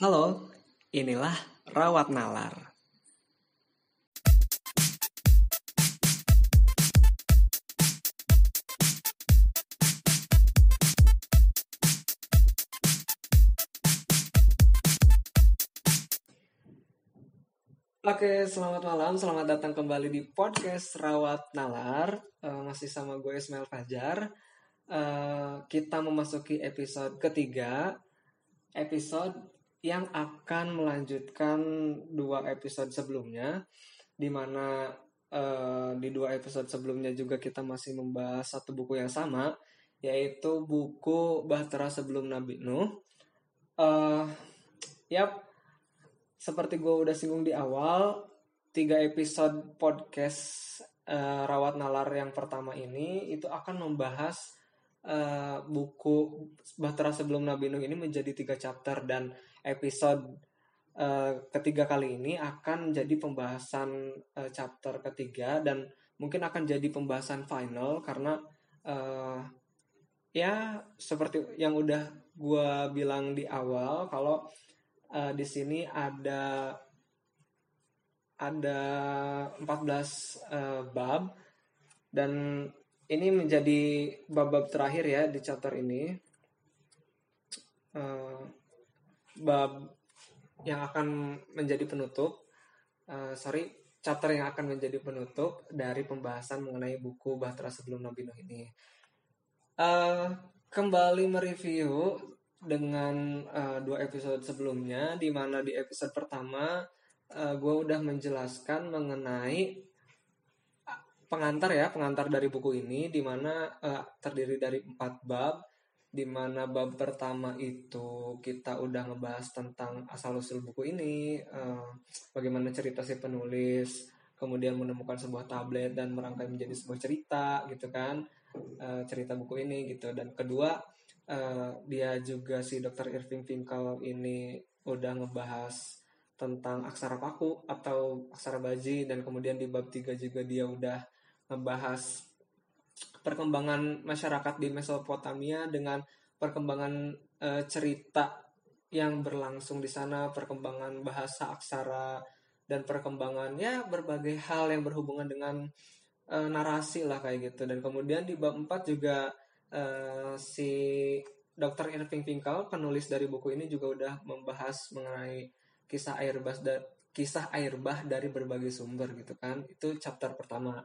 Halo, inilah Rawat Nalar. Oke, selamat malam, selamat datang kembali di podcast Rawat Nalar. Uh, masih sama gue Ismail Fajar. Uh, kita memasuki episode ketiga, episode yang akan melanjutkan dua episode sebelumnya, di mana uh, di dua episode sebelumnya juga kita masih membahas satu buku yang sama, yaitu buku Bahtera Sebelum Nabi Nuh. Uh, yap, seperti gue udah singgung di awal, tiga episode podcast uh, Rawat Nalar yang pertama ini itu akan membahas uh, buku Bahtera Sebelum Nabi Nuh ini menjadi tiga chapter dan episode uh, ketiga kali ini akan menjadi pembahasan uh, chapter ketiga dan mungkin akan jadi pembahasan final karena uh, ya seperti yang udah gue bilang di awal kalau uh, di sini ada ada 14 uh, bab dan ini menjadi bab-bab terakhir ya di chapter ini. Uh, bab yang akan menjadi penutup uh, sorry chapter yang akan menjadi penutup dari pembahasan mengenai buku Bahtera sebelum Nabi Nuh ini. Uh, kembali mereview dengan uh, dua episode sebelumnya di mana di episode pertama uh, gue udah menjelaskan mengenai pengantar ya pengantar dari buku ini di mana uh, terdiri dari empat bab di mana bab pertama itu kita udah ngebahas tentang asal usul buku ini uh, bagaimana cerita si penulis kemudian menemukan sebuah tablet dan merangkai menjadi sebuah cerita gitu kan uh, cerita buku ini gitu dan kedua uh, dia juga si Dr. Irving Finkel ini udah ngebahas tentang aksara paku atau aksara baji dan kemudian di bab 3 juga dia udah ngebahas perkembangan masyarakat di Mesopotamia dengan perkembangan uh, cerita yang berlangsung di sana, perkembangan bahasa aksara dan perkembangan ya berbagai hal yang berhubungan dengan uh, narasi lah kayak gitu. Dan kemudian di bab 4 juga uh, si Dr. Irving Finkel, penulis dari buku ini juga udah membahas mengenai kisah air bah dan kisah air bah dari berbagai sumber gitu kan. Itu chapter pertama.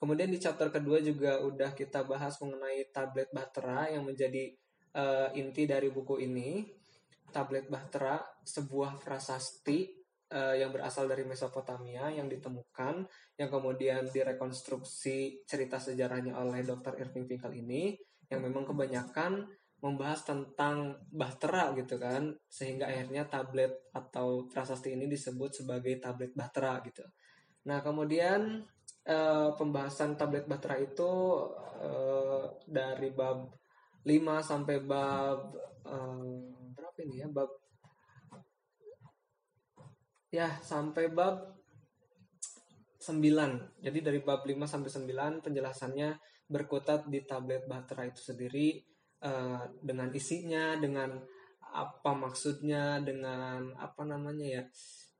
Kemudian di chapter kedua juga udah kita bahas mengenai tablet bahtera yang menjadi uh, inti dari buku ini. Tablet bahtera sebuah prasasti uh, yang berasal dari Mesopotamia yang ditemukan yang kemudian direkonstruksi cerita sejarahnya oleh Dr. Irving Finkel ini yang memang kebanyakan membahas tentang bahtera gitu kan sehingga akhirnya tablet atau prasasti ini disebut sebagai tablet bahtera gitu. Nah kemudian uh, pembahasan tablet bahtera itu uh, dari bab 5 sampai bab uh, berapa ini ya bab ya sampai bab 9. Jadi dari bab 5 sampai 9 penjelasannya berkutat di tablet bahtera itu sendiri uh, dengan isinya, dengan apa maksudnya, dengan apa namanya ya,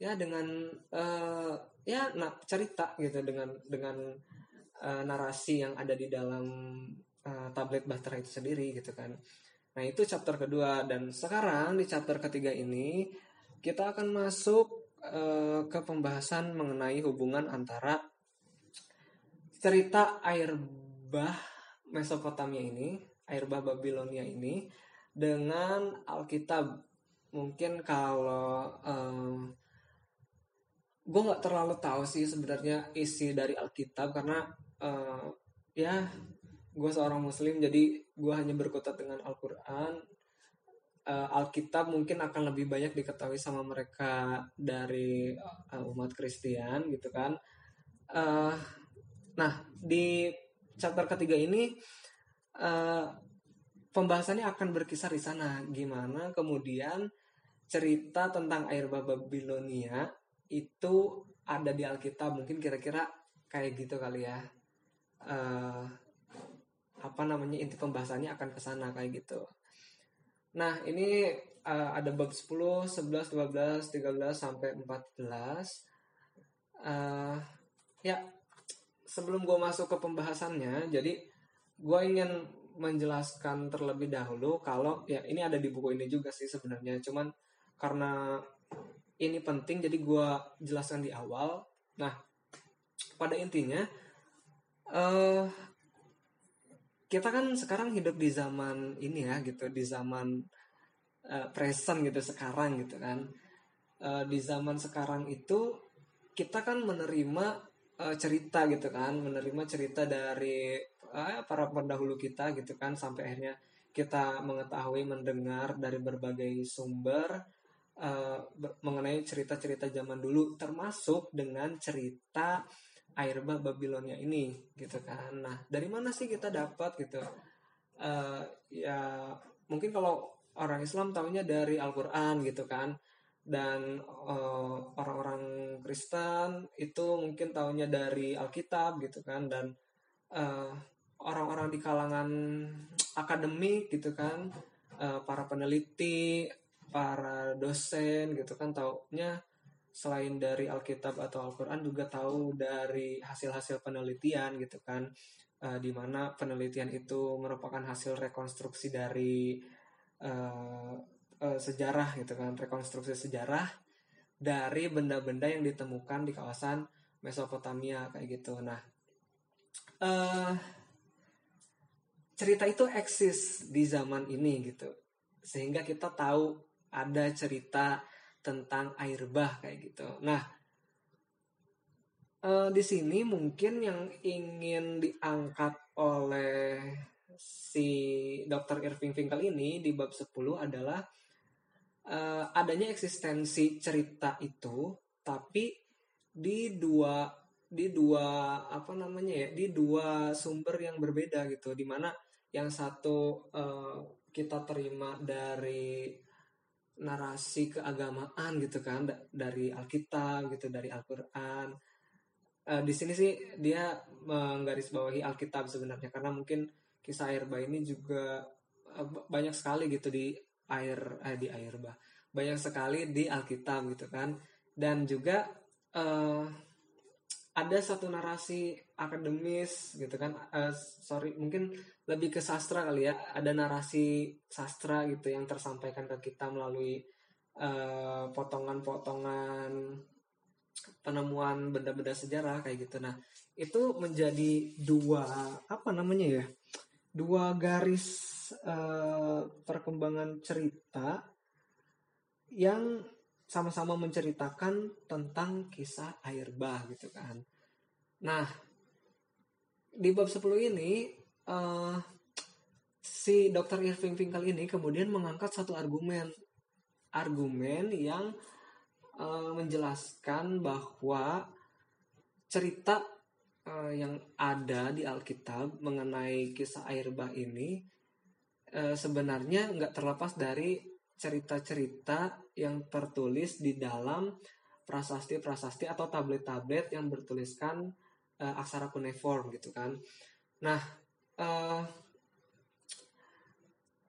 ya dengan uh, ya nah, cerita gitu dengan dengan uh, narasi yang ada di dalam uh, tablet bahtera itu sendiri gitu kan. Nah itu chapter kedua dan sekarang di chapter ketiga ini kita akan masuk uh, ke pembahasan mengenai hubungan antara cerita air bah Mesopotamia ini, air bah Babilonia ini dengan Alkitab. Mungkin kalau um, gue nggak terlalu tahu sih sebenarnya isi dari Alkitab karena uh, ya gue seorang Muslim jadi gue hanya berkutat dengan Al-Quran. Uh, Alkitab mungkin akan lebih banyak diketahui sama mereka dari uh, umat Kristen gitu kan. Uh, nah di chapter ketiga ini uh, pembahasannya akan berkisar di sana gimana kemudian cerita tentang air Babilonia itu ada di Alkitab mungkin kira-kira kayak gitu kali ya. Uh, apa namanya inti pembahasannya akan ke sana kayak gitu. Nah ini uh, ada bab 10, 11, 12, 13 sampai 14. Uh, ya sebelum gue masuk ke pembahasannya, jadi gue ingin menjelaskan terlebih dahulu kalau ya ini ada di buku ini juga sih sebenarnya, cuman karena ini penting jadi gue jelaskan di awal. Nah pada intinya uh, kita kan sekarang hidup di zaman ini ya gitu di zaman uh, present gitu sekarang gitu kan uh, di zaman sekarang itu kita kan menerima uh, cerita gitu kan menerima cerita dari uh, para pendahulu kita gitu kan sampai akhirnya kita mengetahui mendengar dari berbagai sumber uh, mengenai cerita-cerita zaman dulu termasuk dengan cerita air bah Babilonia ini gitu kan. Nah dari mana sih kita dapat gitu? Uh, ya mungkin kalau orang Islam tahunya dari Al-Quran gitu kan. Dan uh, orang-orang Kristen itu mungkin tahunya dari Alkitab gitu kan. Dan uh, orang-orang di kalangan akademik gitu kan. Uh, para peneliti para dosen gitu kan taunya selain dari Alkitab atau Al-Quran juga tahu dari hasil-hasil penelitian gitu kan. Uh, di mana penelitian itu merupakan hasil rekonstruksi dari uh, uh, sejarah gitu kan rekonstruksi sejarah dari benda-benda yang ditemukan di kawasan Mesopotamia kayak gitu. Nah uh, cerita itu eksis di zaman ini gitu. Sehingga kita tahu ada cerita tentang air bah kayak gitu. Nah, uh, di sini mungkin yang ingin diangkat oleh si Dr. Irving Finkel ini di bab 10 adalah uh, adanya eksistensi cerita itu tapi di dua di dua apa namanya ya di dua sumber yang berbeda gitu di mana yang satu uh, kita terima dari narasi keagamaan gitu kan dari Alkitab gitu dari Al-Qur'an. Uh, di sini sih dia menggarisbawahi Alkitab sebenarnya karena mungkin kisah air bah ini juga uh, banyak sekali gitu di air eh, di air bah. Banyak sekali di Alkitab gitu kan. Dan juga uh, ada satu narasi akademis gitu kan. Uh, sorry mungkin lebih ke sastra kali ya. Ada narasi sastra gitu yang tersampaikan ke kita melalui potongan potongan-potongan penemuan benda-benda sejarah kayak gitu. Nah itu menjadi dua apa namanya ya dua garis uh, perkembangan cerita yang sama-sama menceritakan tentang kisah air bah gitu kan. Nah, di bab 10 ini uh, si Dr. Irving Finkel ini kemudian mengangkat satu argumen argumen yang uh, menjelaskan bahwa cerita uh, yang ada di Alkitab mengenai kisah air bah ini uh, sebenarnya nggak terlepas dari cerita-cerita yang tertulis di dalam prasasti-prasasti atau tablet-tablet yang bertuliskan uh, aksara cuneiform gitu kan. Nah, uh,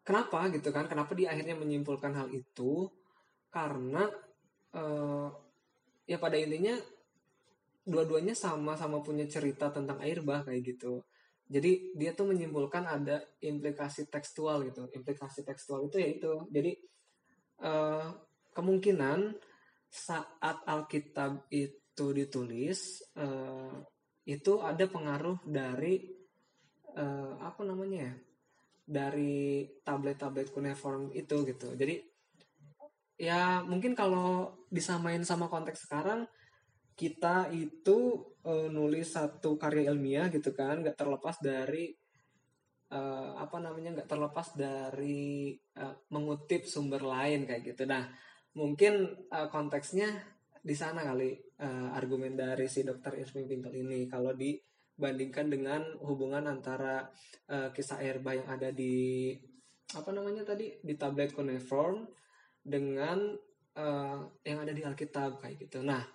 kenapa gitu kan? Kenapa dia akhirnya menyimpulkan hal itu? Karena uh, ya pada intinya dua-duanya sama-sama punya cerita tentang air bah kayak gitu. Jadi dia tuh menyimpulkan ada implikasi tekstual gitu. Implikasi tekstual itu yaitu jadi uh, kemungkinan saat Alkitab itu ditulis itu ada pengaruh dari uh, apa namanya ya dari tablet-tablet cuneiform itu gitu jadi ya mungkin kalau disamain sama konteks sekarang kita itu uh, nulis satu karya ilmiah gitu kan nggak terlepas dari uh, apa namanya nggak terlepas dari uh, mengutip sumber lain kayak gitu. Nah mungkin uh, konteksnya di sana kali uh, argumen dari si dokter Irving Pintel ini kalau dibandingkan dengan hubungan antara uh, kisah Airba yang ada di apa namanya tadi di tablet cuneiform dengan uh, yang ada di Alkitab kayak gitu. Nah,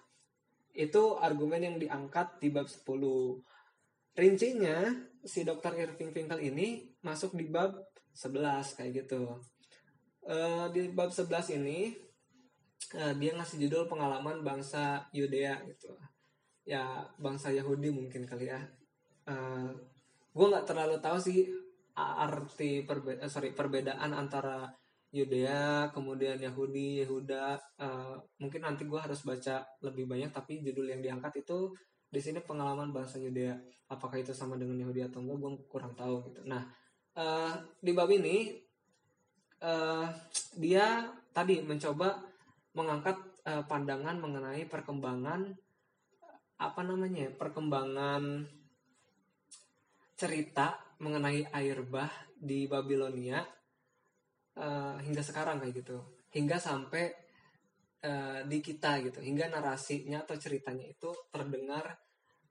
itu argumen yang diangkat di bab 10. Rincinya si dokter Irving Finkel ini masuk di bab 11 kayak gitu. uh, di bab 11 ini uh, dia ngasih judul pengalaman bangsa Yudea gitu. Ya bangsa Yahudi mungkin kali ya. Uh, gue nggak terlalu tahu sih arti perbe uh, sorry perbedaan antara Yudea kemudian Yahudi Yehuda. Uh, mungkin nanti gue harus baca lebih banyak tapi judul yang diangkat itu di sini pengalaman bangsa Yudea. Apakah itu sama dengan Yahudi atau enggak gue kurang tahu gitu. Nah uh, di bab ini uh, dia tadi mencoba mengangkat uh, pandangan mengenai perkembangan apa namanya perkembangan cerita mengenai air bah di Babilonia uh, hingga sekarang kayak gitu. Hingga sampai uh, di kita gitu. Hingga narasinya atau ceritanya itu terdengar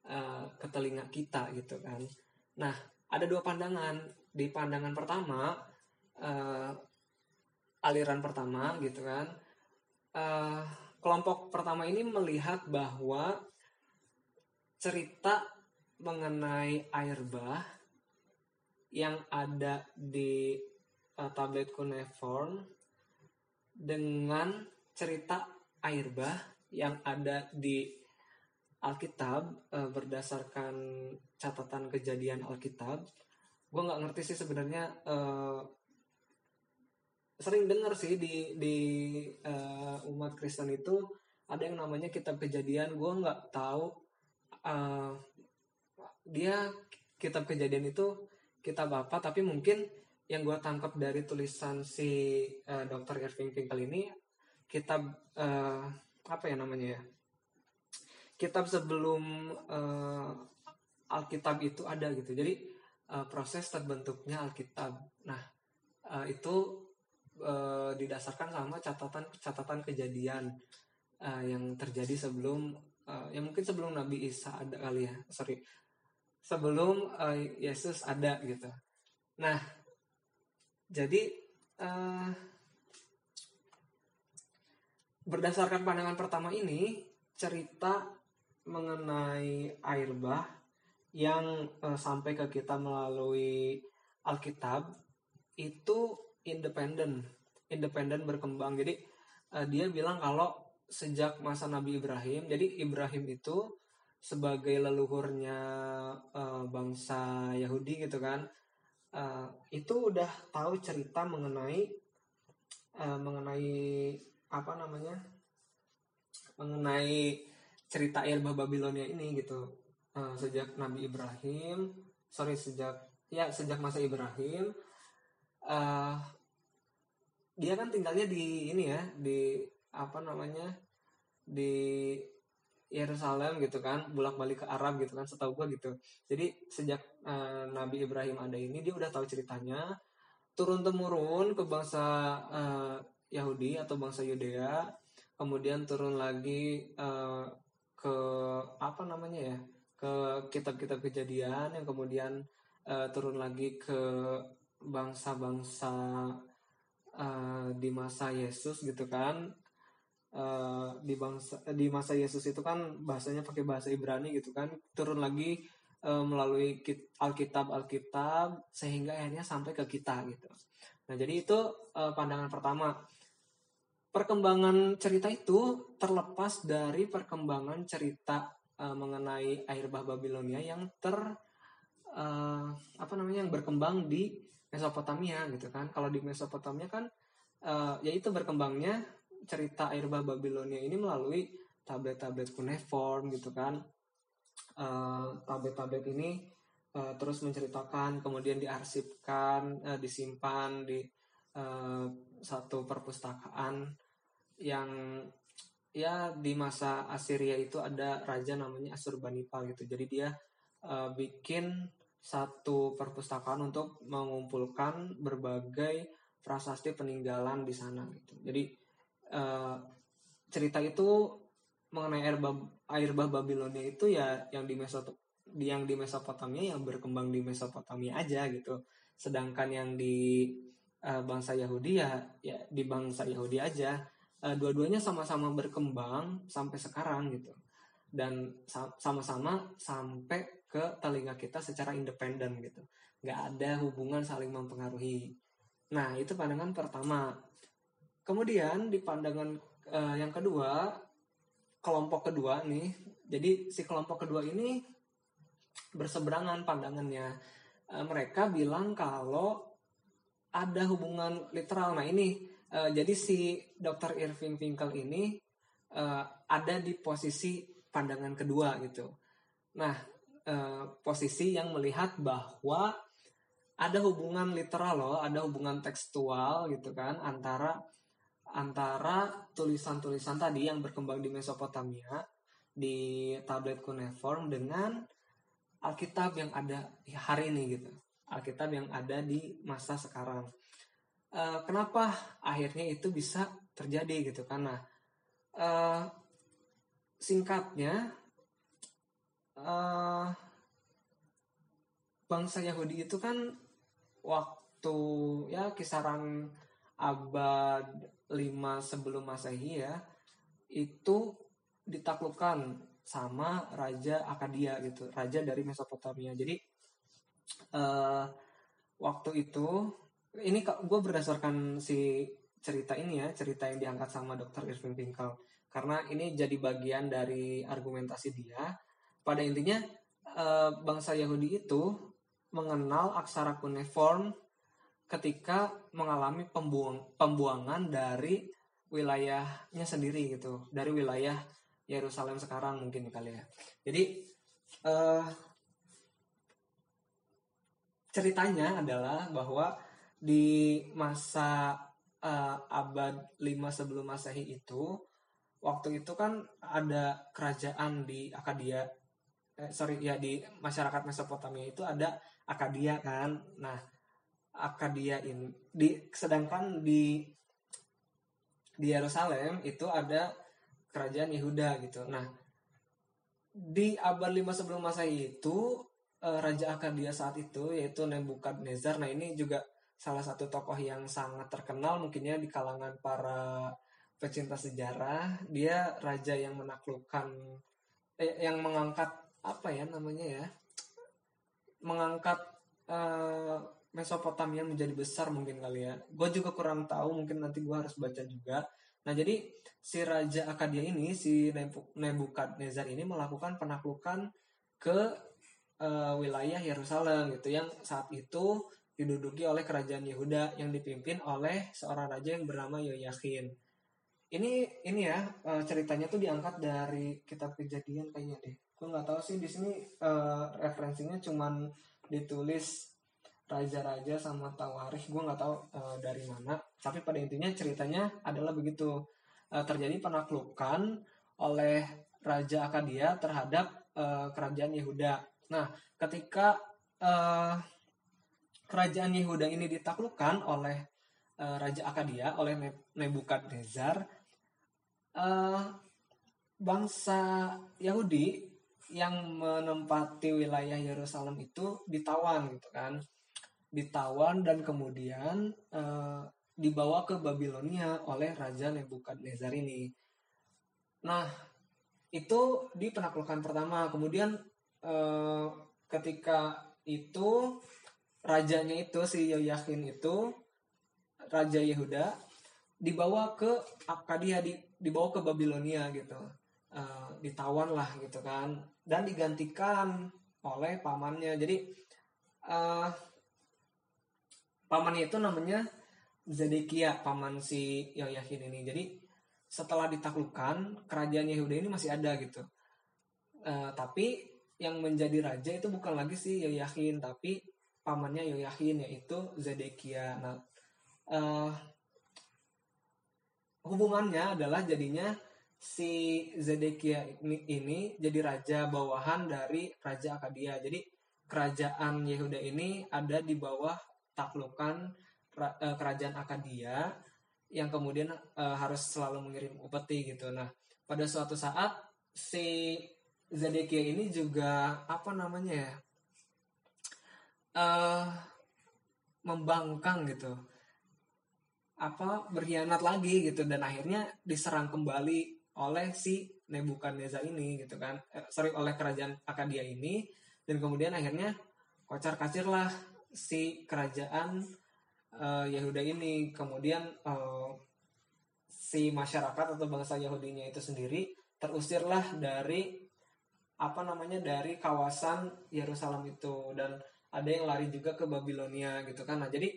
uh, ke telinga kita gitu kan. Nah ada dua pandangan. Di pandangan pertama uh, aliran pertama gitu kan uh, kelompok pertama ini melihat bahwa cerita mengenai air bah yang ada di uh, tablet cuneiform dengan cerita air bah yang ada di Alkitab uh, berdasarkan catatan kejadian Alkitab. Gue nggak ngerti sih sebenarnya uh, sering dengar sih di di uh, umat Kristen itu ada yang namanya kitab kejadian. Gue nggak tahu uh, dia kitab kejadian itu kitab apa, tapi mungkin yang gue tangkap dari tulisan si uh, Dr. Irving Finkel ini kitab uh, apa ya namanya ya kitab sebelum uh, Alkitab itu ada gitu jadi uh, proses terbentuknya Alkitab nah uh, itu uh, didasarkan sama catatan catatan kejadian uh, yang terjadi sebelum uh, yang mungkin sebelum Nabi Isa ada kali ya sorry. Sebelum uh, Yesus ada gitu. Nah jadi uh, berdasarkan pandangan pertama ini cerita mengenai air bah yang uh, sampai ke kita melalui Alkitab itu independen, independen berkembang. Jadi uh, dia bilang kalau sejak masa Nabi Ibrahim, jadi Ibrahim itu sebagai leluhurnya uh, bangsa Yahudi gitu kan, uh, itu udah tahu cerita mengenai uh, mengenai apa namanya mengenai cerita Ilbah Babilonia ini gitu uh, sejak Nabi Ibrahim sorry sejak ya sejak masa Ibrahim uh, dia kan tinggalnya di ini ya di apa namanya di Yerusalem gitu kan bolak balik ke Arab gitu kan setahu gue gitu. Jadi sejak uh, Nabi Ibrahim ada ini dia udah tahu ceritanya. Turun temurun ke bangsa uh, Yahudi atau bangsa Yudea kemudian turun lagi uh, ke apa namanya ya ke kitab-kitab kejadian yang kemudian uh, turun lagi ke bangsa-bangsa uh, di masa Yesus gitu kan uh, di bangsa di masa Yesus itu kan bahasanya pakai bahasa Ibrani gitu kan turun lagi uh, melalui Alkitab Alkitab sehingga akhirnya sampai ke kita gitu. Nah jadi itu uh, pandangan pertama. Perkembangan cerita itu terlepas dari perkembangan cerita mengenai air bah Babilonia yang ter uh, apa namanya yang berkembang di Mesopotamia gitu kan. Kalau di Mesopotamia kan uh, yaitu berkembangnya cerita air bah Babilonia ini melalui tablet-tablet cuneiform gitu kan eh, tablet-tablet ini uh, terus menceritakan kemudian diarsipkan uh, disimpan di uh, satu perpustakaan yang ya di masa Assyria itu ada raja namanya Asurbanipal gitu jadi dia uh, bikin satu perpustakaan untuk mengumpulkan berbagai prasasti peninggalan di sana gitu jadi uh, cerita itu mengenai air bah, air bah Babilonia itu ya yang di Mesot yang di Mesopotamia yang berkembang di Mesopotamia aja gitu. Sedangkan yang di uh, bangsa Yahudi ya ya di bangsa Yahudi aja. Uh, dua-duanya sama-sama berkembang sampai sekarang gitu. Dan sama-sama sampai ke telinga kita secara independen gitu. Nggak ada hubungan saling mempengaruhi. Nah, itu pandangan pertama kemudian di pandangan uh, yang kedua kelompok kedua nih jadi si kelompok kedua ini berseberangan pandangannya uh, mereka bilang kalau ada hubungan literal nah ini uh, jadi si Dr. Irving Finkel ini uh, ada di posisi pandangan kedua gitu nah uh, posisi yang melihat bahwa ada hubungan literal loh, ada hubungan tekstual gitu kan antara antara tulisan-tulisan tadi yang berkembang di Mesopotamia di tablet cuneiform dengan Alkitab yang ada hari ini gitu. Alkitab yang ada di masa sekarang. E, kenapa akhirnya itu bisa terjadi gitu karena e, singkatnya e, bangsa Yahudi itu kan waktu ya kisaran abad 5 sebelum Masehi ya itu ditaklukkan sama raja Akadia gitu, raja dari Mesopotamia. Jadi uh, waktu itu ini gue berdasarkan si cerita ini ya, cerita yang diangkat sama Dr. Irving Finkel karena ini jadi bagian dari argumentasi dia. Pada intinya uh, bangsa Yahudi itu mengenal aksara cuneiform ketika mengalami pembuang, pembuangan dari wilayahnya sendiri gitu, dari wilayah Yerusalem sekarang mungkin kali ya. Jadi uh, ceritanya adalah bahwa di masa uh, abad 5 sebelum Masehi itu waktu itu kan ada kerajaan di Akadia eh, sorry ya di masyarakat Mesopotamia itu ada Akadia kan. Nah, Akadia ini di sedangkan di di Yerusalem itu ada kerajaan Yehuda gitu. Nah, di abad 5 sebelum Masehi itu eh, raja Akadia saat itu yaitu Nebukadnezar. Nah, ini juga salah satu tokoh yang sangat terkenal mungkinnya di kalangan para pecinta sejarah. Dia raja yang menaklukkan eh, yang mengangkat apa ya namanya ya? mengangkat uh, Mesopotamia menjadi besar mungkin kali ya. Gue juga kurang tahu, mungkin nanti gue harus baca juga. Nah jadi si Raja Akadia ini, si Nebukadnezar ini melakukan penaklukan ke uh, wilayah Yerusalem gitu, yang saat itu diduduki oleh kerajaan Yehuda yang dipimpin oleh seorang raja yang bernama Yoyakin. Ini ini ya uh, ceritanya tuh diangkat dari kitab kejadian kayaknya deh gue nggak tahu sih di sini uh, referensinya cuman ditulis raja-raja sama tawarikh gue nggak tahu uh, dari mana. Tapi pada intinya ceritanya adalah begitu. Uh, terjadi penaklukan oleh raja Akadia terhadap uh, kerajaan Yehuda. Nah ketika uh, kerajaan Yehuda ini ditaklukkan oleh uh, raja Akadia oleh Nebukadnezar uh, bangsa Yahudi yang menempati wilayah Yerusalem itu ditawan gitu kan ditawan dan kemudian e, dibawa ke Babilonia oleh Raja Nebukadnezar ini. Nah, itu di penaklukan pertama. Kemudian e, ketika itu rajanya itu si Yoyakin itu raja Yehuda dibawa ke Akadia dibawa ke Babilonia gitu. Uh, ditawan lah gitu kan dan digantikan oleh pamannya. Jadi uh, pamannya itu namanya Zedekia, paman si Yoyakin ini. Jadi setelah ditaklukkan, kerajaan Yehuda ini masih ada gitu. Uh, tapi yang menjadi raja itu bukan lagi si Yoyakin, tapi pamannya Yoyakin yaitu Zedekia. Nah, uh, hubungannya adalah jadinya si Zedekia ini, ini jadi raja bawahan dari Raja Akadia. Jadi kerajaan Yehuda ini ada di bawah taklukan uh, kerajaan Akadia yang kemudian uh, harus selalu mengirim upeti gitu. Nah, pada suatu saat si Zedekia ini juga apa namanya ya? Uh, membangkang gitu apa berkhianat lagi gitu dan akhirnya diserang kembali oleh si Nebukadnezar ini gitu kan. Eh, sorry oleh kerajaan Akadia ini. Dan kemudian akhirnya kocar kacirlah si kerajaan uh, Yehuda ini. Kemudian uh, si masyarakat atau bangsa Yahudinya itu sendiri terusirlah dari apa namanya dari kawasan Yerusalem itu. Dan ada yang lari juga ke Babilonia gitu kan. Nah jadi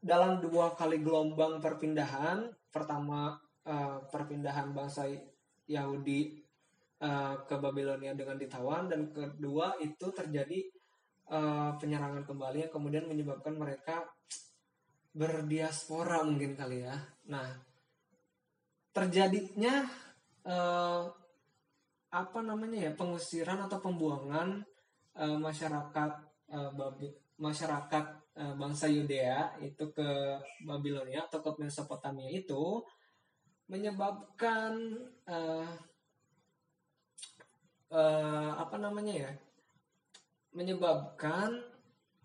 dalam dua kali gelombang perpindahan pertama uh, perpindahan bangsa Yahudi uh, ke Babilonia dengan ditawan dan kedua itu terjadi uh, penyerangan kembali yang kemudian menyebabkan mereka berdiaspora mungkin kali ya. Nah, terjadinya uh, apa namanya ya pengusiran atau pembuangan uh, masyarakat uh, Babi, masyarakat uh, bangsa Yudea itu ke Babilonia atau ke Mesopotamia itu menyebabkan uh, uh, apa namanya ya menyebabkan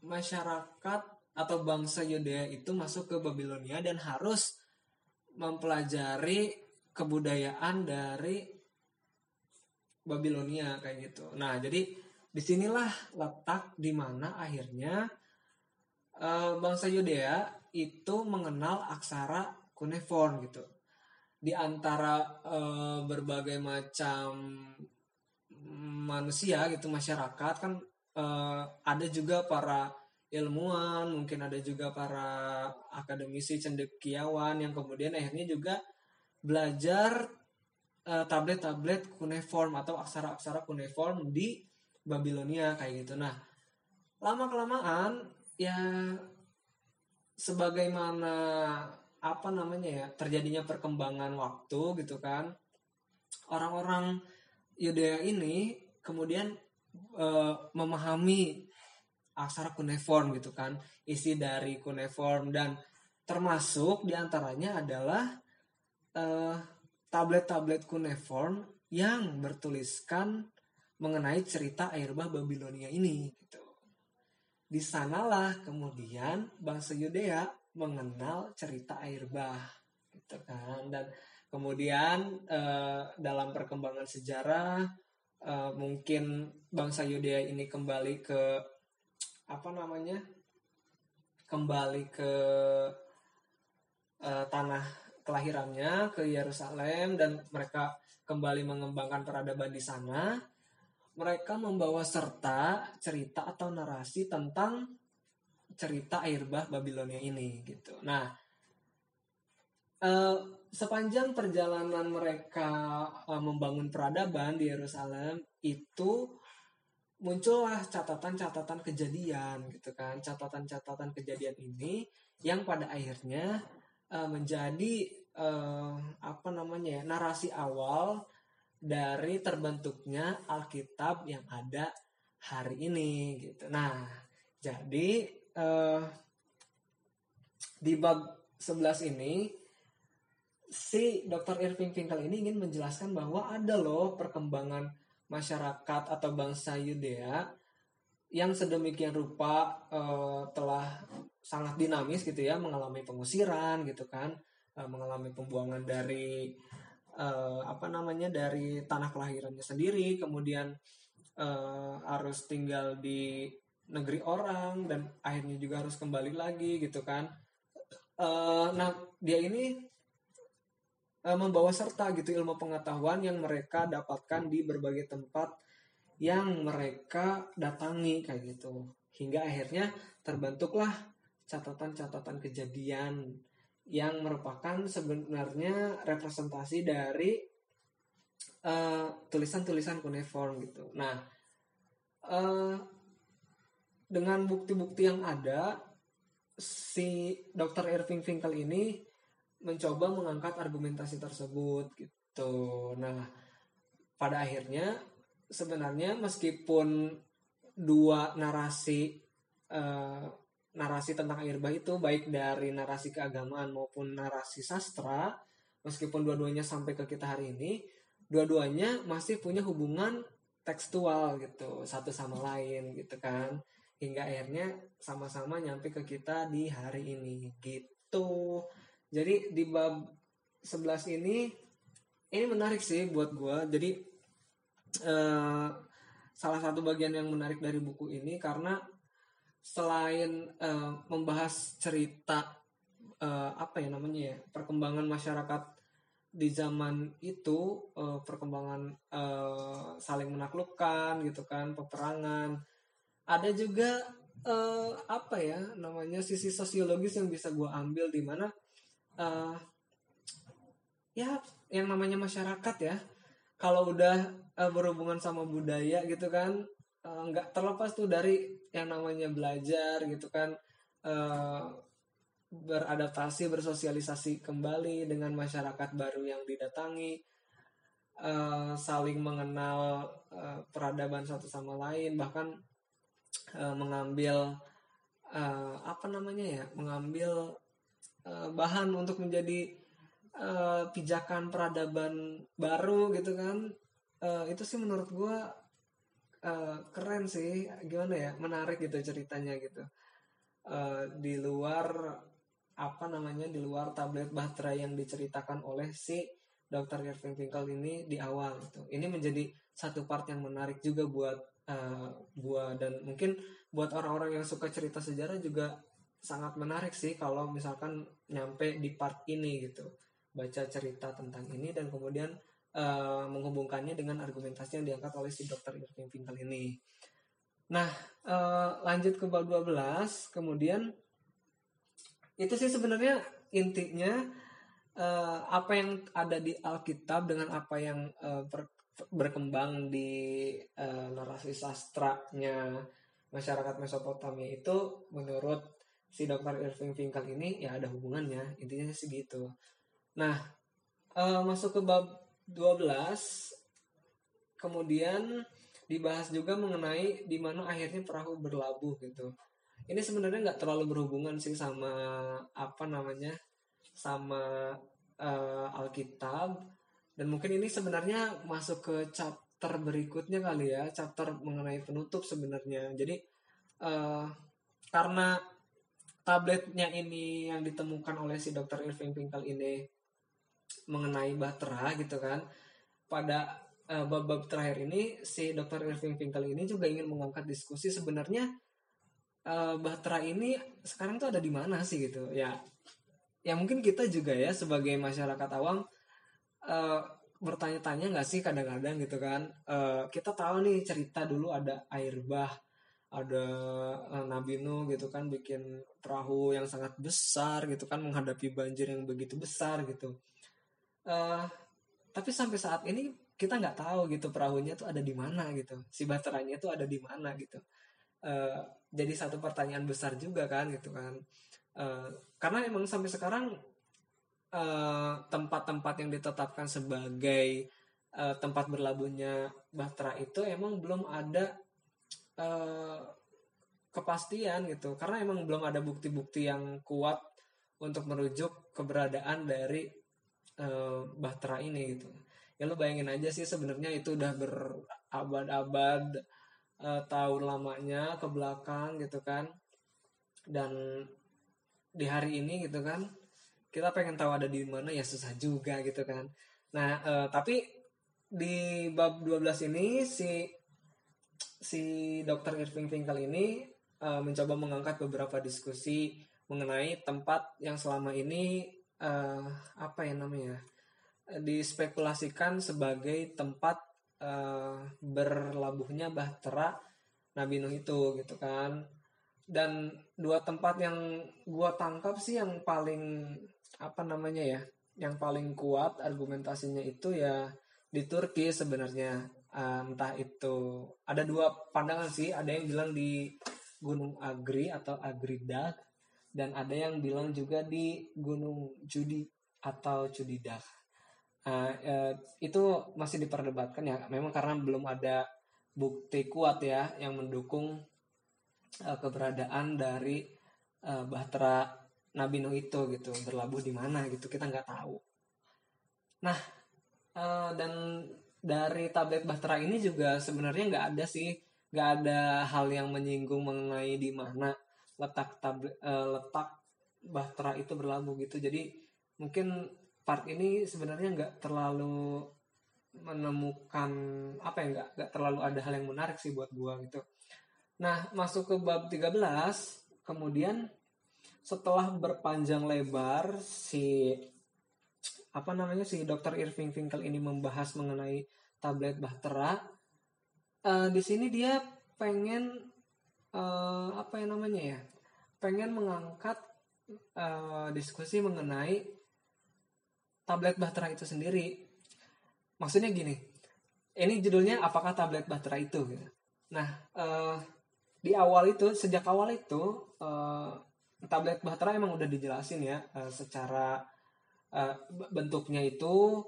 masyarakat atau bangsa Yudea itu masuk ke Babilonia dan harus mempelajari kebudayaan dari Babilonia kayak gitu. Nah, jadi di sinilah letak di mana akhirnya e, bangsa Yudea itu mengenal aksara cuneiform gitu. Di antara e, berbagai macam manusia gitu masyarakat kan uh, ada juga para ilmuwan, mungkin ada juga para akademisi cendekiawan yang kemudian akhirnya juga belajar uh, tablet-tablet cuneiform atau aksara-aksara cuneiform di Babilonia kayak gitu. Nah, lama kelamaan ya sebagaimana apa namanya ya terjadinya perkembangan waktu gitu kan orang-orang Yudea ini kemudian uh, memahami aksara cuneiform gitu kan isi dari cuneiform dan termasuk di antaranya adalah tablet tablet-tablet cuneiform yang bertuliskan mengenai cerita air bah Babilonia ini gitu. Di sanalah kemudian bangsa Yudea mengenal cerita air bah gitu kan. Dan kemudian uh, dalam perkembangan sejarah uh, mungkin bangsa Yudea ini kembali ke apa namanya kembali ke uh, tanah kelahirannya ke Yerusalem dan mereka kembali mengembangkan peradaban di sana. Mereka membawa serta cerita atau narasi tentang cerita air bah Babilonia ini gitu. Nah uh, sepanjang perjalanan mereka uh, membangun peradaban di Yerusalem itu muncullah catatan-catatan kejadian gitu kan. Catatan-catatan kejadian ini yang pada akhirnya uh, menjadi uh, apa namanya ya narasi awal dari terbentuknya Alkitab yang ada hari ini gitu. Nah jadi uh, di bab 11 ini si Dr. Irving Finkel ini ingin menjelaskan bahwa ada loh perkembangan masyarakat atau bangsa Yudea yang sedemikian rupa uh, telah sangat dinamis gitu ya mengalami pengusiran gitu kan uh, mengalami pembuangan dari uh, apa namanya dari tanah kelahirannya sendiri kemudian uh, harus tinggal di negeri orang dan akhirnya juga harus kembali lagi gitu kan uh, nah dia ini uh, membawa serta gitu ilmu pengetahuan yang mereka dapatkan di berbagai tempat yang mereka datangi kayak gitu hingga akhirnya terbentuklah catatan-catatan kejadian yang merupakan sebenarnya representasi dari tulisan tulisan-tulisan cuneiform gitu. Nah, uh, dengan bukti-bukti yang ada, si Dr. Irving Finkel ini mencoba mengangkat argumentasi tersebut gitu. Nah, pada akhirnya sebenarnya meskipun dua narasi uh, narasi tentang air bah itu baik dari narasi keagamaan maupun narasi sastra, meskipun dua-duanya sampai ke kita hari ini, dua-duanya masih punya hubungan tekstual gitu satu sama lain gitu kan hingga akhirnya sama-sama nyampe ke kita di hari ini gitu jadi di bab 11 ini ini menarik sih buat gue. Jadi uh, salah satu bagian yang menarik dari buku ini karena selain uh, membahas cerita uh, apa ya namanya ya perkembangan masyarakat di zaman itu uh, perkembangan uh, saling menaklukkan gitu kan peperangan ada juga uh, apa ya namanya sisi sosiologis yang bisa gue ambil di mana uh, ya yang namanya masyarakat ya. Kalau udah uh, berhubungan sama budaya gitu kan nggak uh, terlepas tuh dari yang namanya belajar gitu kan uh, beradaptasi bersosialisasi kembali dengan masyarakat baru yang didatangi uh, saling mengenal uh, peradaban satu sama lain. Bahkan uh, mengambil uh, apa namanya ya mengambil uh, bahan untuk menjadi uh, pijakan peradaban baru gitu kan uh, itu sih menurut gue uh, keren sih gimana ya menarik gitu ceritanya gitu uh, di luar apa namanya di luar tablet bahtera yang diceritakan oleh si Dr. Irving Finkel ini di awal gitu. Ini menjadi satu part yang menarik juga buat gua dan mungkin buat orang-orang yang suka cerita sejarah juga sangat menarik sih kalau misalkan nyampe di part ini gitu. Baca cerita tentang ini dan kemudian uh, menghubungkannya dengan argumentasi yang diangkat oleh si Dr. Irving Finkel ini. Nah, uh, lanjut ke bab 12, kemudian itu sih sebenarnya intinya uh, apa yang ada di Alkitab dengan apa yang uh, ber, berkembang di uh, narasi sastranya masyarakat Mesopotamia itu menurut si Dr. Irving Finkel ini ya ada hubungannya intinya sih gitu. Nah uh, masuk ke bab 12 kemudian dibahas juga mengenai di mana akhirnya perahu berlabuh gitu ini sebenarnya nggak terlalu berhubungan sih sama apa namanya sama uh, Alkitab dan mungkin ini sebenarnya masuk ke chapter berikutnya kali ya chapter mengenai penutup sebenarnya. Jadi uh, karena tabletnya ini yang ditemukan oleh si dokter Irving Pinkel ini mengenai bahtera gitu kan pada uh, bab-bab terakhir ini si dokter Irving Pinkel ini juga ingin mengangkat diskusi sebenarnya uh, Bahtera ini sekarang tuh ada di mana sih gitu? Ya ya mungkin kita juga ya sebagai masyarakat awam uh, bertanya-tanya nggak sih kadang-kadang gitu kan? Uh, kita tahu nih cerita dulu ada air bah ada uh, Nabi Nuh gitu kan bikin perahu yang sangat besar gitu kan menghadapi banjir yang begitu besar gitu. Uh, tapi sampai saat ini kita nggak tahu gitu perahunya tuh ada di mana gitu. Si baterainya tuh ada di mana gitu. Uh, jadi satu pertanyaan besar juga kan gitu kan. Uh, karena emang sampai sekarang eh, tempat-tempat uh, yang ditetapkan sebagai uh, tempat berlabuhnya Bahtera itu emang belum ada uh, kepastian gitu. Karena emang belum ada bukti-bukti yang kuat untuk merujuk keberadaan dari uh, Bahtera ini gitu. Ya lo bayangin aja sih sebenarnya itu udah berabad-abad uh, tahun lamanya ke belakang gitu kan. Dan di hari ini gitu kan kita pengen tahu ada di mana ya susah juga gitu kan. Nah uh, tapi di bab 12 ini si si dokter Irving Finkel ini uh, mencoba mengangkat beberapa diskusi mengenai tempat yang selama ini uh, apa ya namanya dispekulasikan sebagai tempat uh, berlabuhnya bahtera Nabi Nuh itu gitu kan. Dan dua tempat yang gua tangkap sih yang paling apa namanya ya yang paling kuat argumentasinya itu ya di Turki sebenarnya. Uh, entah itu ada dua pandangan sih. Ada yang bilang di Gunung Agri atau Agridak dan ada yang bilang juga di Gunung Judi atau Cudidak Nah, eh, itu masih diperdebatkan ya. Memang karena belum ada bukti kuat ya yang mendukung eh, keberadaan dari eh, Bahtera Nabi Nuh itu gitu berlabuh di mana gitu kita nggak tahu. Nah eh, dan dari tablet Bahtera ini juga sebenarnya nggak ada sih nggak ada hal yang menyinggung mengenai di mana letak tablet eh, letak Bahtera itu berlabuh gitu. Jadi mungkin part ini sebenarnya nggak terlalu menemukan apa ya nggak nggak terlalu ada hal yang menarik sih buat gua gitu. Nah, masuk ke bab 13, kemudian setelah berpanjang lebar si apa namanya si Dr. Irving Finkel ini membahas mengenai tablet bahtera uh, di sini dia pengen uh, apa yang namanya ya pengen mengangkat uh, diskusi mengenai tablet bahtera itu sendiri maksudnya gini ini judulnya apakah tablet bahtera itu nah uh, di awal itu sejak awal itu uh, tablet bahtera emang udah dijelasin ya uh, secara uh, bentuknya itu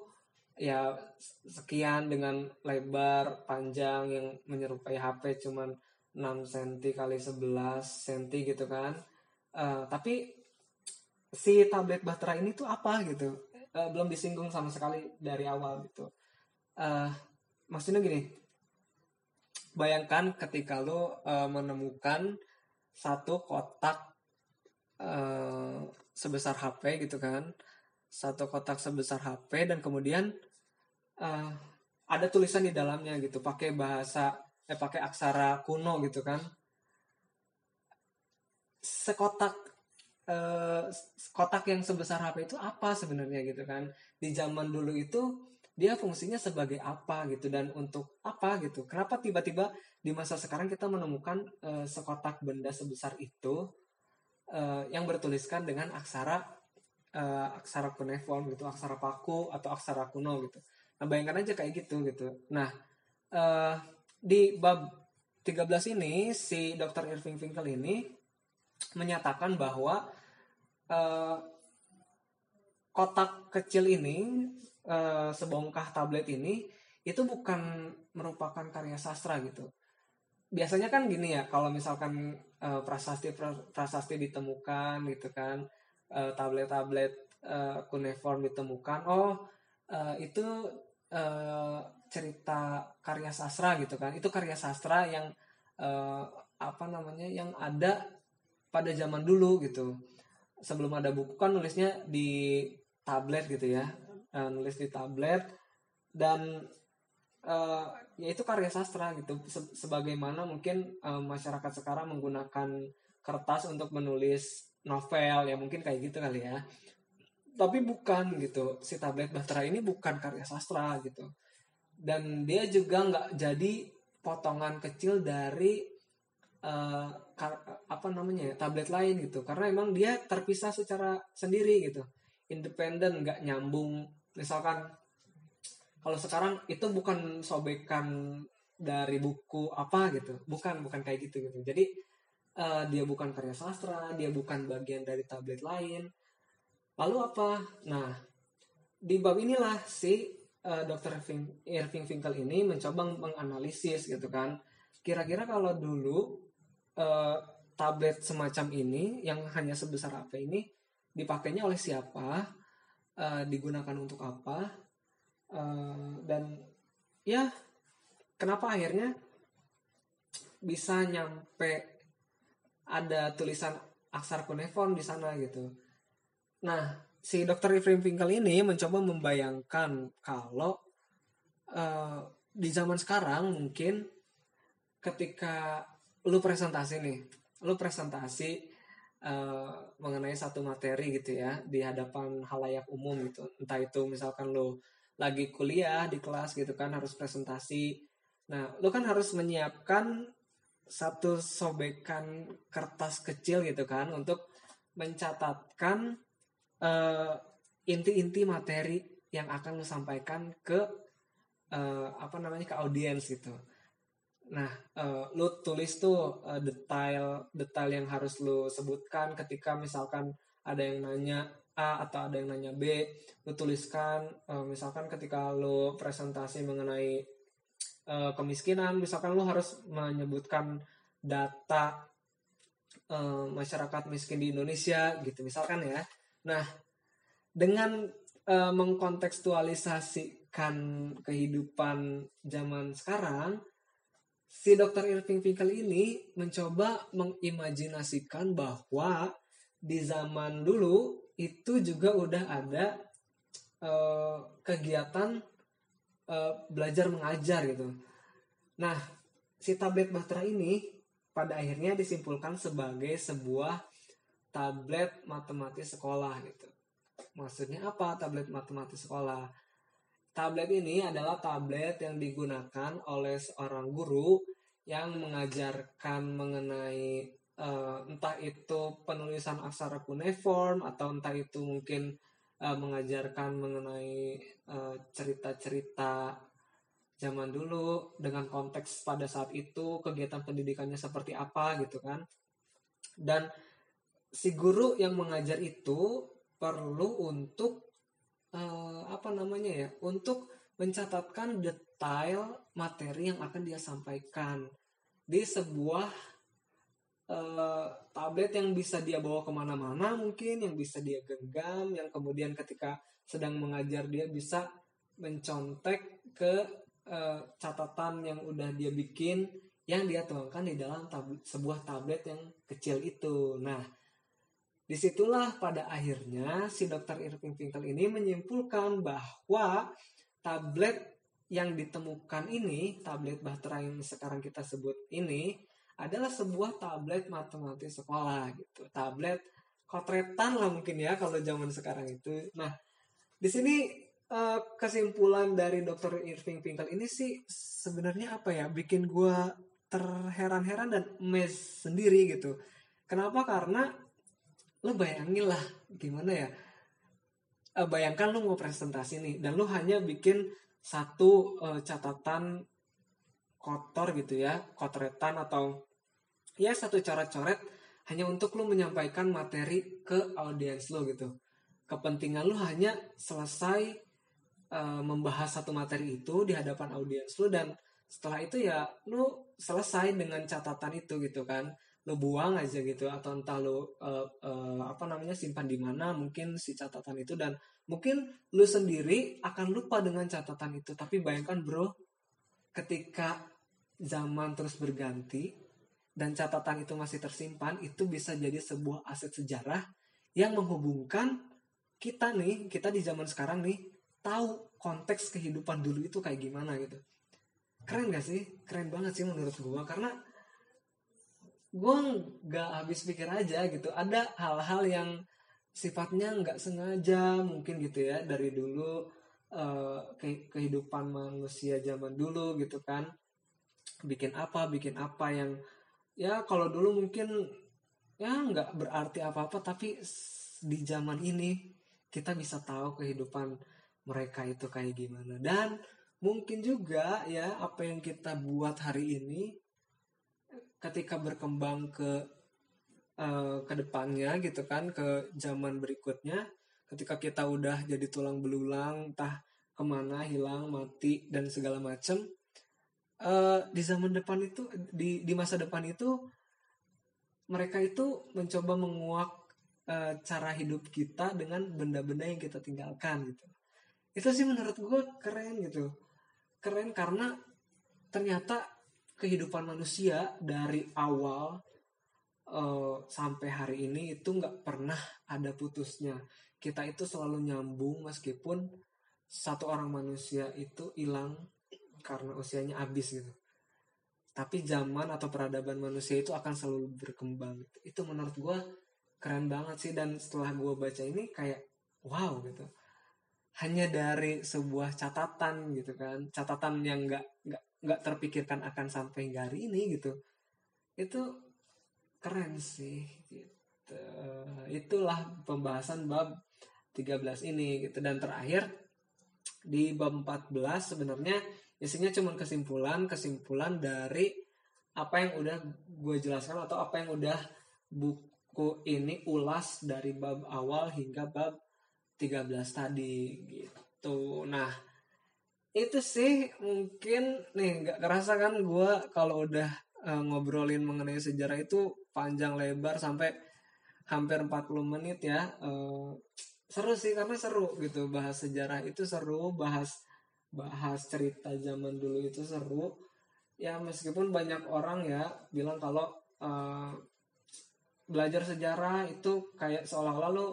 ya sekian dengan lebar panjang yang menyerupai HP cuman 6 cm kali 11 cm gitu kan. Uh, tapi si tablet bahtera ini tuh apa gitu? Belum disinggung sama sekali dari awal gitu. Uh, maksudnya gini bayangkan ketika lo menemukan satu kotak uh, sebesar HP gitu kan. Satu kotak sebesar HP dan kemudian uh, ada tulisan di dalamnya gitu. Pakai bahasa eh pakai aksara kuno gitu kan. Sekotak uh, kotak yang sebesar HP itu apa sebenarnya gitu kan. Di zaman dulu itu dia fungsinya sebagai apa gitu dan untuk apa gitu. Kenapa tiba-tiba di masa sekarang kita menemukan uh, sekotak benda sebesar itu uh, yang bertuliskan dengan aksara uh, aksara cuneiform gitu, aksara paku atau aksara kuno gitu. Nah, bayangkan aja kayak gitu gitu. Nah, uh, di bab 13 ini si Dr. Irving Finkel ini menyatakan bahwa uh, kotak kecil ini uh, sebongkah tablet ini itu bukan merupakan karya sastra gitu. Biasanya kan gini ya, kalau misalkan uh, prasasti prasasti ditemukan gitu kan, tablet-tablet uh, ditemukan oh uh, itu uh, cerita karya sastra gitu kan. Itu karya sastra yang uh, apa namanya yang ada pada zaman dulu gitu. Sebelum ada buku kan nulisnya di tablet gitu ya uh, nulis di tablet. Dan uh, ya itu karya sastra gitu. Sebagaimana mungkin uh, masyarakat sekarang menggunakan kertas untuk menulis novel ya mungkin kayak gitu kali ya. Tapi bukan gitu. Si tablet bahtera ini bukan karya sastra gitu. Dan dia juga nggak jadi potongan kecil dari uh, apa namanya ya, tablet lain gitu. Karena emang dia terpisah secara sendiri gitu. Independen nggak nyambung. Misalkan kalau sekarang itu bukan sobekan dari buku apa gitu bukan bukan kayak gitu gitu jadi uh, dia bukan karya sastra, dia bukan bagian dari tablet lain. Lalu apa? Nah, di bab inilah si uh, eh, Dr. Irving Finkel ini mencoba menganalisis gitu kan. Kira-kira kalau dulu uh, tablet semacam ini yang hanya sebesar HP ini dipakainya oleh siapa, uh, digunakan untuk apa, uh, dan ya kenapa akhirnya bisa nyampe ada tulisan aksar cuneiform di sana gitu. Nah, si Dr. Ephraim Finkel ini mencoba membayangkan kalau uh, di zaman sekarang mungkin ketika lu presentasi nih, lu presentasi uh, mengenai satu materi gitu ya di hadapan halayak umum gitu. Entah itu misalkan lu lagi kuliah di kelas gitu kan harus presentasi. Nah, lu kan harus menyiapkan satu sobekan kertas kecil gitu kan untuk mencatatkan uh, inti-inti materi yang akan lo sampaikan ke uh, apa namanya ke audiens gitu. Nah, uh, lu tulis tuh uh, detail detail yang harus lu sebutkan ketika misalkan ada yang nanya A atau ada yang nanya B, lu tuliskan uh, misalkan ketika lu presentasi mengenai uh, kemiskinan misalkan lu harus menyebutkan data uh, masyarakat miskin di Indonesia gitu misalkan ya. Nah dengan uh, mengkontekstualisasikan kehidupan zaman sekarang si dokter Irving Finkel ini mencoba mengimajinasikan bahwa di zaman dulu itu juga udah ada uh, kegiatan uh, belajar mengajar gitu. Nah, si tablet bahtera ini pada akhirnya disimpulkan sebagai sebuah tablet matematis sekolah gitu. Maksudnya apa tablet matematik sekolah? Tablet ini adalah tablet yang digunakan oleh seorang guru yang mengajarkan mengenai uh, entah itu penulisan aksara cuneiform atau entah itu mungkin uh, mengajarkan mengenai cerita-cerita uh, zaman dulu dengan konteks pada saat itu kegiatan pendidikannya seperti apa gitu kan. Dan si guru yang mengajar itu perlu untuk uh, apa namanya ya untuk mencatatkan detail materi yang akan dia sampaikan di sebuah uh, tablet yang bisa dia bawa ke mana-mana mungkin yang bisa dia genggam yang kemudian ketika sedang mengajar dia bisa mencontek ke uh, catatan yang udah dia bikin yang dia tuangkan di dalam tablet, sebuah tablet yang kecil itu. Nah, di situlah pada akhirnya si dokter Irving Finkel ini menyimpulkan bahwa tablet yang ditemukan ini, tablet Bahtera yang sekarang kita sebut ini, adalah sebuah tablet matematik sekolah gitu. Tablet kotretan lah mungkin ya kalau zaman sekarang itu. Nah, di sini uh, kesimpulan dari dokter Irving Finkel ini sih sebenarnya apa ya bikin gue terheran-heran dan mes sendiri gitu. Kenapa? Karena lo bayangin lah gimana ya. Uh, bayangkan lo mau presentasi nih dan lo hanya bikin satu uh, catatan kotor gitu ya, kotretan atau ya satu coret-coret hanya untuk lo menyampaikan materi ke audiens lo gitu. Kepentingan lo hanya selesai uh, membahas satu materi itu di hadapan audiens lu dan setelah itu ya lu selesai dengan catatan itu gitu kan lu buang aja gitu atau entah lu uh, uh, apa namanya simpan di mana mungkin si catatan itu dan mungkin lu sendiri akan lupa dengan catatan itu tapi bayangkan bro ketika zaman terus berganti dan catatan itu masih tersimpan itu bisa jadi sebuah aset sejarah yang menghubungkan kita nih kita di zaman sekarang nih tahu konteks kehidupan dulu itu kayak gimana gitu. Keren gak sih? Keren banget sih menurut gue karena gue nggak habis pikir aja gitu. Ada hal-hal yang sifatnya nggak sengaja mungkin gitu ya dari dulu uh, ke kehidupan manusia zaman dulu gitu kan. Bikin apa bikin apa yang ya kalau dulu mungkin ya nggak berarti apa-apa tapi di zaman ini kita bisa tahu kehidupan mereka itu kayak gimana. Dan mungkin juga ya apa yang kita buat hari ini ketika berkembang ke uh, ke depannya gitu kan ke zaman berikutnya ketika kita udah jadi tulang belulang entah ke mana hilang mati dan segala macam uh, di zaman depan itu di di masa depan itu mereka itu mencoba menguak uh, cara hidup kita dengan benda-benda yang kita tinggalkan gitu. Itu sih menurut gue keren gitu. Keren karena ternyata kehidupan manusia dari awal uh, sampai hari ini itu nggak pernah ada putusnya. Kita itu selalu nyambung meskipun satu orang manusia itu hilang karena usianya habis gitu. Tapi zaman atau peradaban manusia itu akan selalu berkembang itu menurut gue keren banget sih. Dan setelah gue baca ini kayak wow gitu. Hanya dari sebuah catatan gitu kan. Catatan yang nggak nggak nggak terpikirkan akan sampai hari ini gitu. Itu keren sih gitu. Itulah pembahasan bab 13 ini gitu. Dan terakhir di bab 14 sebenarnya isinya cuma kesimpulan kesimpulan dari apa yang udah gue jelaskan atau apa yang udah buku ini ulas dari bab awal hingga bab 13 tadi gitu. Nah, itu sih mungkin nih nggak kerasa kan gue kalau udah uh, ngobrolin mengenai sejarah itu panjang lebar sampai hampir 40 menit ya. Uh, seru sih karena seru gitu bahas sejarah itu seru, bahas bahas cerita zaman dulu itu seru. Ya meskipun banyak orang ya bilang kalau uh, belajar sejarah itu kayak seolah-olah lo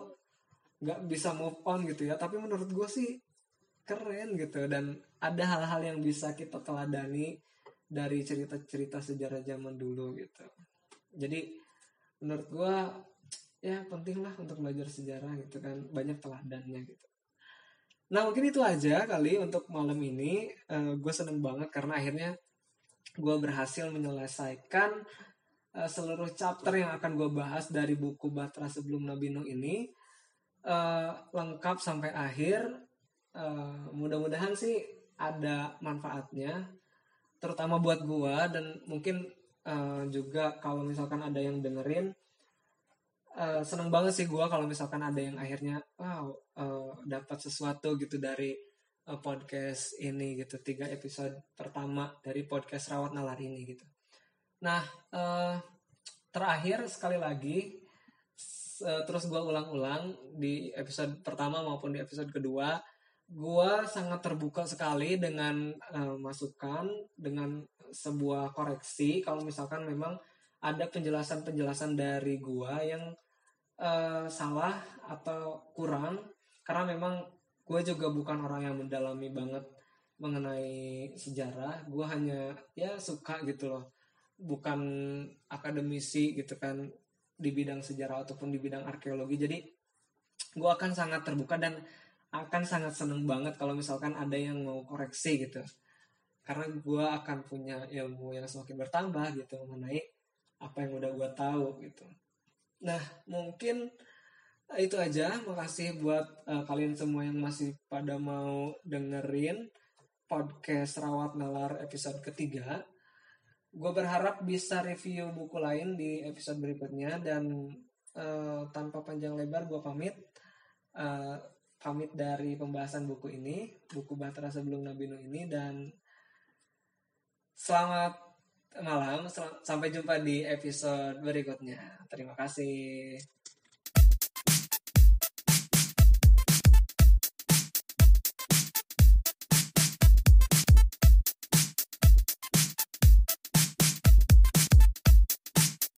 nggak bisa move on gitu ya. Tapi menurut gue sih keren gitu dan ada hal-hal yang bisa kita teladani dari cerita-cerita sejarah zaman dulu gitu. Jadi menurut gue ya penting lah untuk belajar sejarah gitu kan. Banyak teladannya gitu nah mungkin itu aja kali untuk malam ini. Uh, gue seneng banget karena akhirnya gue berhasil menyelesaikan uh, seluruh chapter yang akan gue bahas dari buku Batra sebelum Nabi Nuh ini. Uh, lengkap sampai akhir. Uh, mudah-mudahan sih ada manfaatnya terutama buat gue dan mungkin uh, juga kalau misalkan ada yang dengerin uh, seneng banget sih gue kalau misalkan ada yang akhirnya wow uh, dapat sesuatu gitu dari uh, podcast ini gitu tiga episode pertama dari podcast rawat nalar ini gitu. Nah uh, terakhir sekali lagi uh, terus gue ulang-ulang di episode pertama maupun di episode kedua gue sangat terbuka sekali dengan uh, masukan dengan sebuah koreksi kalau misalkan memang ada penjelasan-penjelasan dari gua yang uh, salah atau kurang. Karena memang gue juga bukan orang yang mendalami banget mengenai sejarah. Gue hanya ya suka gitu loh. Bukan akademisi gitu kan di bidang sejarah ataupun di bidang arkeologi. Jadi gue akan sangat terbuka dan akan sangat seneng banget kalau misalkan ada yang mau koreksi gitu. Karena gue akan punya ilmu yang semakin bertambah gitu mengenai apa yang udah gue tahu gitu Nah, mungkin itu aja. Makasih buat uh, kalian semua yang masih pada mau dengerin podcast Rawat Nalar episode ketiga. Gue berharap bisa review buku lain di episode berikutnya dan uh, tanpa panjang lebar gue pamit. Uh, pamit dari pembahasan buku ini, buku Bahtera sebelum Nabi Nuh ini dan selamat malam. Sampai jumpa di episode berikutnya. Terima kasih.